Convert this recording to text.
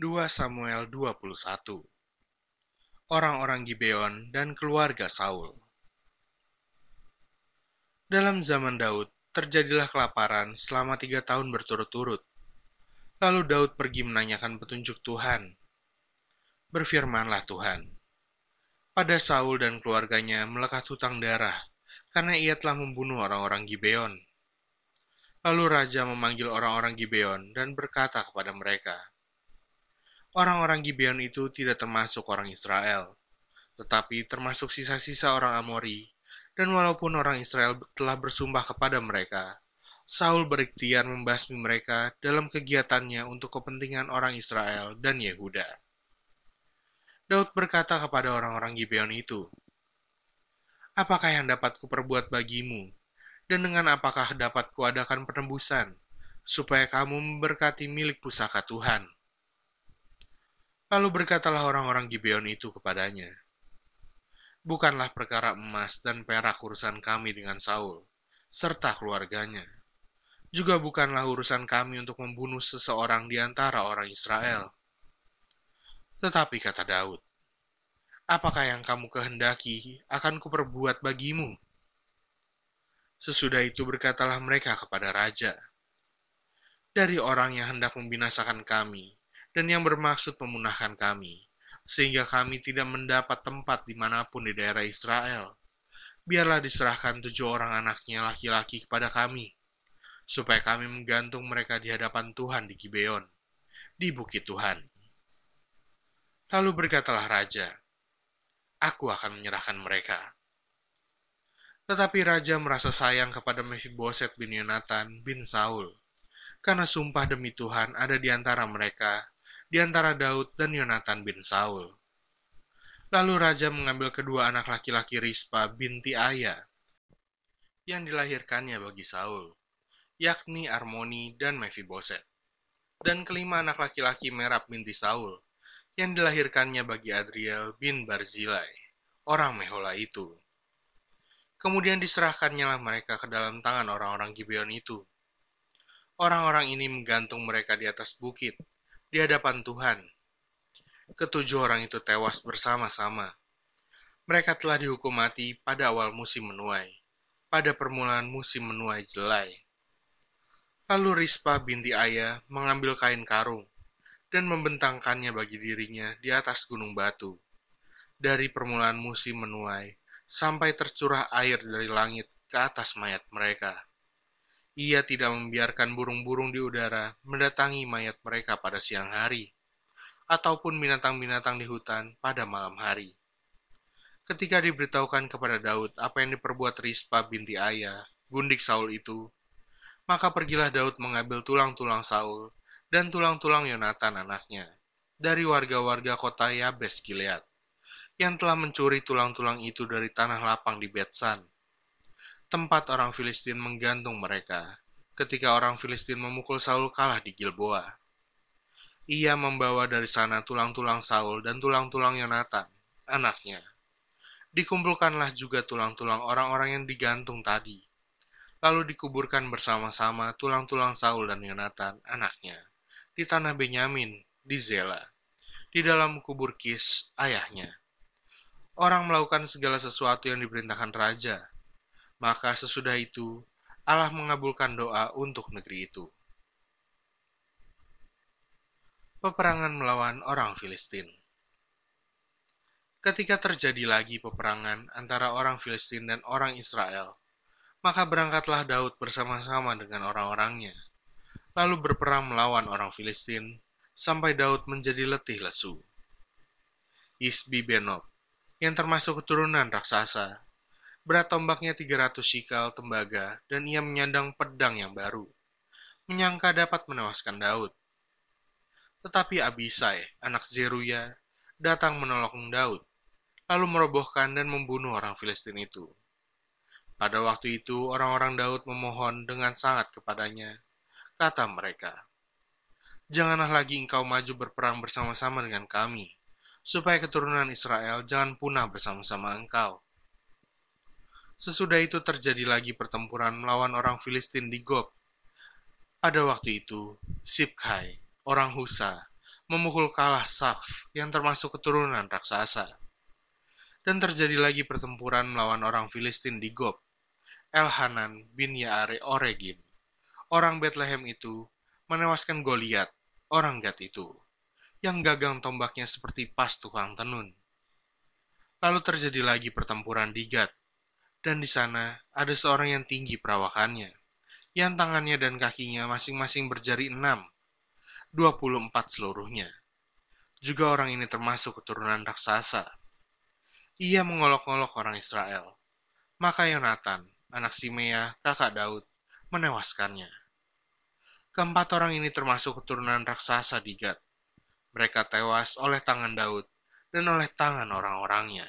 2 Samuel 21 Orang-orang Gibeon dan keluarga Saul Dalam zaman Daud, terjadilah kelaparan selama tiga tahun berturut-turut. Lalu Daud pergi menanyakan petunjuk Tuhan. Berfirmanlah Tuhan, pada Saul dan keluarganya melekat hutang darah, karena ia telah membunuh orang-orang Gibeon. Lalu raja memanggil orang-orang Gibeon dan berkata kepada mereka, Orang-orang Gibeon itu tidak termasuk orang Israel, tetapi termasuk sisa-sisa orang Amori, dan walaupun orang Israel telah bersumpah kepada mereka, Saul berikhtiar membasmi mereka dalam kegiatannya untuk kepentingan orang Israel dan Yehuda. Daud berkata kepada orang-orang Gibeon itu, Apakah yang dapat kuperbuat bagimu, dan dengan apakah dapat kuadakan penembusan, supaya kamu memberkati milik pusaka Tuhan?' Lalu berkatalah orang-orang Gibeon itu kepadanya, Bukanlah perkara emas dan perak urusan kami dengan Saul, serta keluarganya. Juga bukanlah urusan kami untuk membunuh seseorang di antara orang Israel. Tetapi kata Daud, Apakah yang kamu kehendaki akan kuperbuat bagimu? Sesudah itu berkatalah mereka kepada raja, Dari orang yang hendak membinasakan kami, dan yang bermaksud memunahkan kami, sehingga kami tidak mendapat tempat di mana pun di daerah Israel. Biarlah diserahkan tujuh orang anaknya laki-laki kepada kami, supaya kami menggantung mereka di hadapan Tuhan di Gibeon, di bukit Tuhan. Lalu berkatalah raja, Aku akan menyerahkan mereka. Tetapi raja merasa sayang kepada Mephiboset bin Yonatan bin Saul, karena sumpah demi Tuhan ada di antara mereka di antara Daud dan Yonatan bin Saul. Lalu raja mengambil kedua anak laki-laki Rispa binti Aya yang dilahirkannya bagi Saul, yakni Armoni dan Mephiboset. Dan kelima anak laki-laki Merab binti Saul yang dilahirkannya bagi Adriel bin Barzilai, orang Mehola itu. Kemudian diserahkannya lah mereka ke dalam tangan orang-orang Gibeon itu. Orang-orang ini menggantung mereka di atas bukit, di hadapan Tuhan. Ketujuh orang itu tewas bersama-sama. Mereka telah dihukum mati pada awal musim menuai, pada permulaan musim menuai jelai. Lalu Rispa binti Ayah mengambil kain karung dan membentangkannya bagi dirinya di atas gunung batu. Dari permulaan musim menuai sampai tercurah air dari langit ke atas mayat mereka. Ia tidak membiarkan burung-burung di udara mendatangi mayat mereka pada siang hari, ataupun binatang-binatang di hutan pada malam hari. Ketika diberitahukan kepada Daud apa yang diperbuat Rispa binti Ayah, gundik Saul itu, maka pergilah Daud mengambil tulang-tulang Saul dan tulang-tulang Yonatan anaknya dari warga-warga kota Yabes Gilead yang telah mencuri tulang-tulang itu dari tanah lapang di Betsan tempat orang Filistin menggantung mereka ketika orang Filistin memukul Saul kalah di Gilboa. Ia membawa dari sana tulang-tulang Saul dan tulang-tulang Yonatan, anaknya. Dikumpulkanlah juga tulang-tulang orang-orang yang digantung tadi. Lalu dikuburkan bersama-sama tulang-tulang Saul dan Yonatan, anaknya, di tanah Benyamin, di Zela, di dalam kubur Kis, ayahnya. Orang melakukan segala sesuatu yang diperintahkan raja, maka sesudah itu, Allah mengabulkan doa untuk negeri itu. Peperangan melawan orang Filistin Ketika terjadi lagi peperangan antara orang Filistin dan orang Israel, maka berangkatlah Daud bersama-sama dengan orang-orangnya, lalu berperang melawan orang Filistin, sampai Daud menjadi letih lesu. Isbi Benob, yang termasuk keturunan raksasa, Berat tombaknya 300 shikal tembaga, dan ia menyandang pedang yang baru. Menyangka dapat menewaskan Daud. Tetapi Abisai, anak Zeruya, datang menolong Daud, lalu merobohkan dan membunuh orang Filistin itu. Pada waktu itu, orang-orang Daud memohon dengan sangat kepadanya. Kata mereka, Janganlah lagi engkau maju berperang bersama-sama dengan kami, supaya keturunan Israel jangan punah bersama-sama engkau Sesudah itu terjadi lagi pertempuran melawan orang Filistin di Gob. Pada waktu itu, Sibkai, orang Husa, memukul kalah Saf yang termasuk keturunan raksasa. Dan terjadi lagi pertempuran melawan orang Filistin di Gob. Elhanan bin Yaare Oregim, orang Bethlehem itu, menewaskan Goliat, orang Gad itu, yang gagang tombaknya seperti pas tukang tenun. Lalu terjadi lagi pertempuran di Gad, dan di sana ada seorang yang tinggi perawakannya, yang tangannya dan kakinya masing-masing berjari enam, dua puluh empat seluruhnya. Juga orang ini termasuk keturunan raksasa. Ia mengolok-olok orang Israel. Maka Yonatan, anak Simea, kakak Daud, menewaskannya. Keempat orang ini termasuk keturunan raksasa di Gad. Mereka tewas oleh tangan Daud dan oleh tangan orang-orangnya.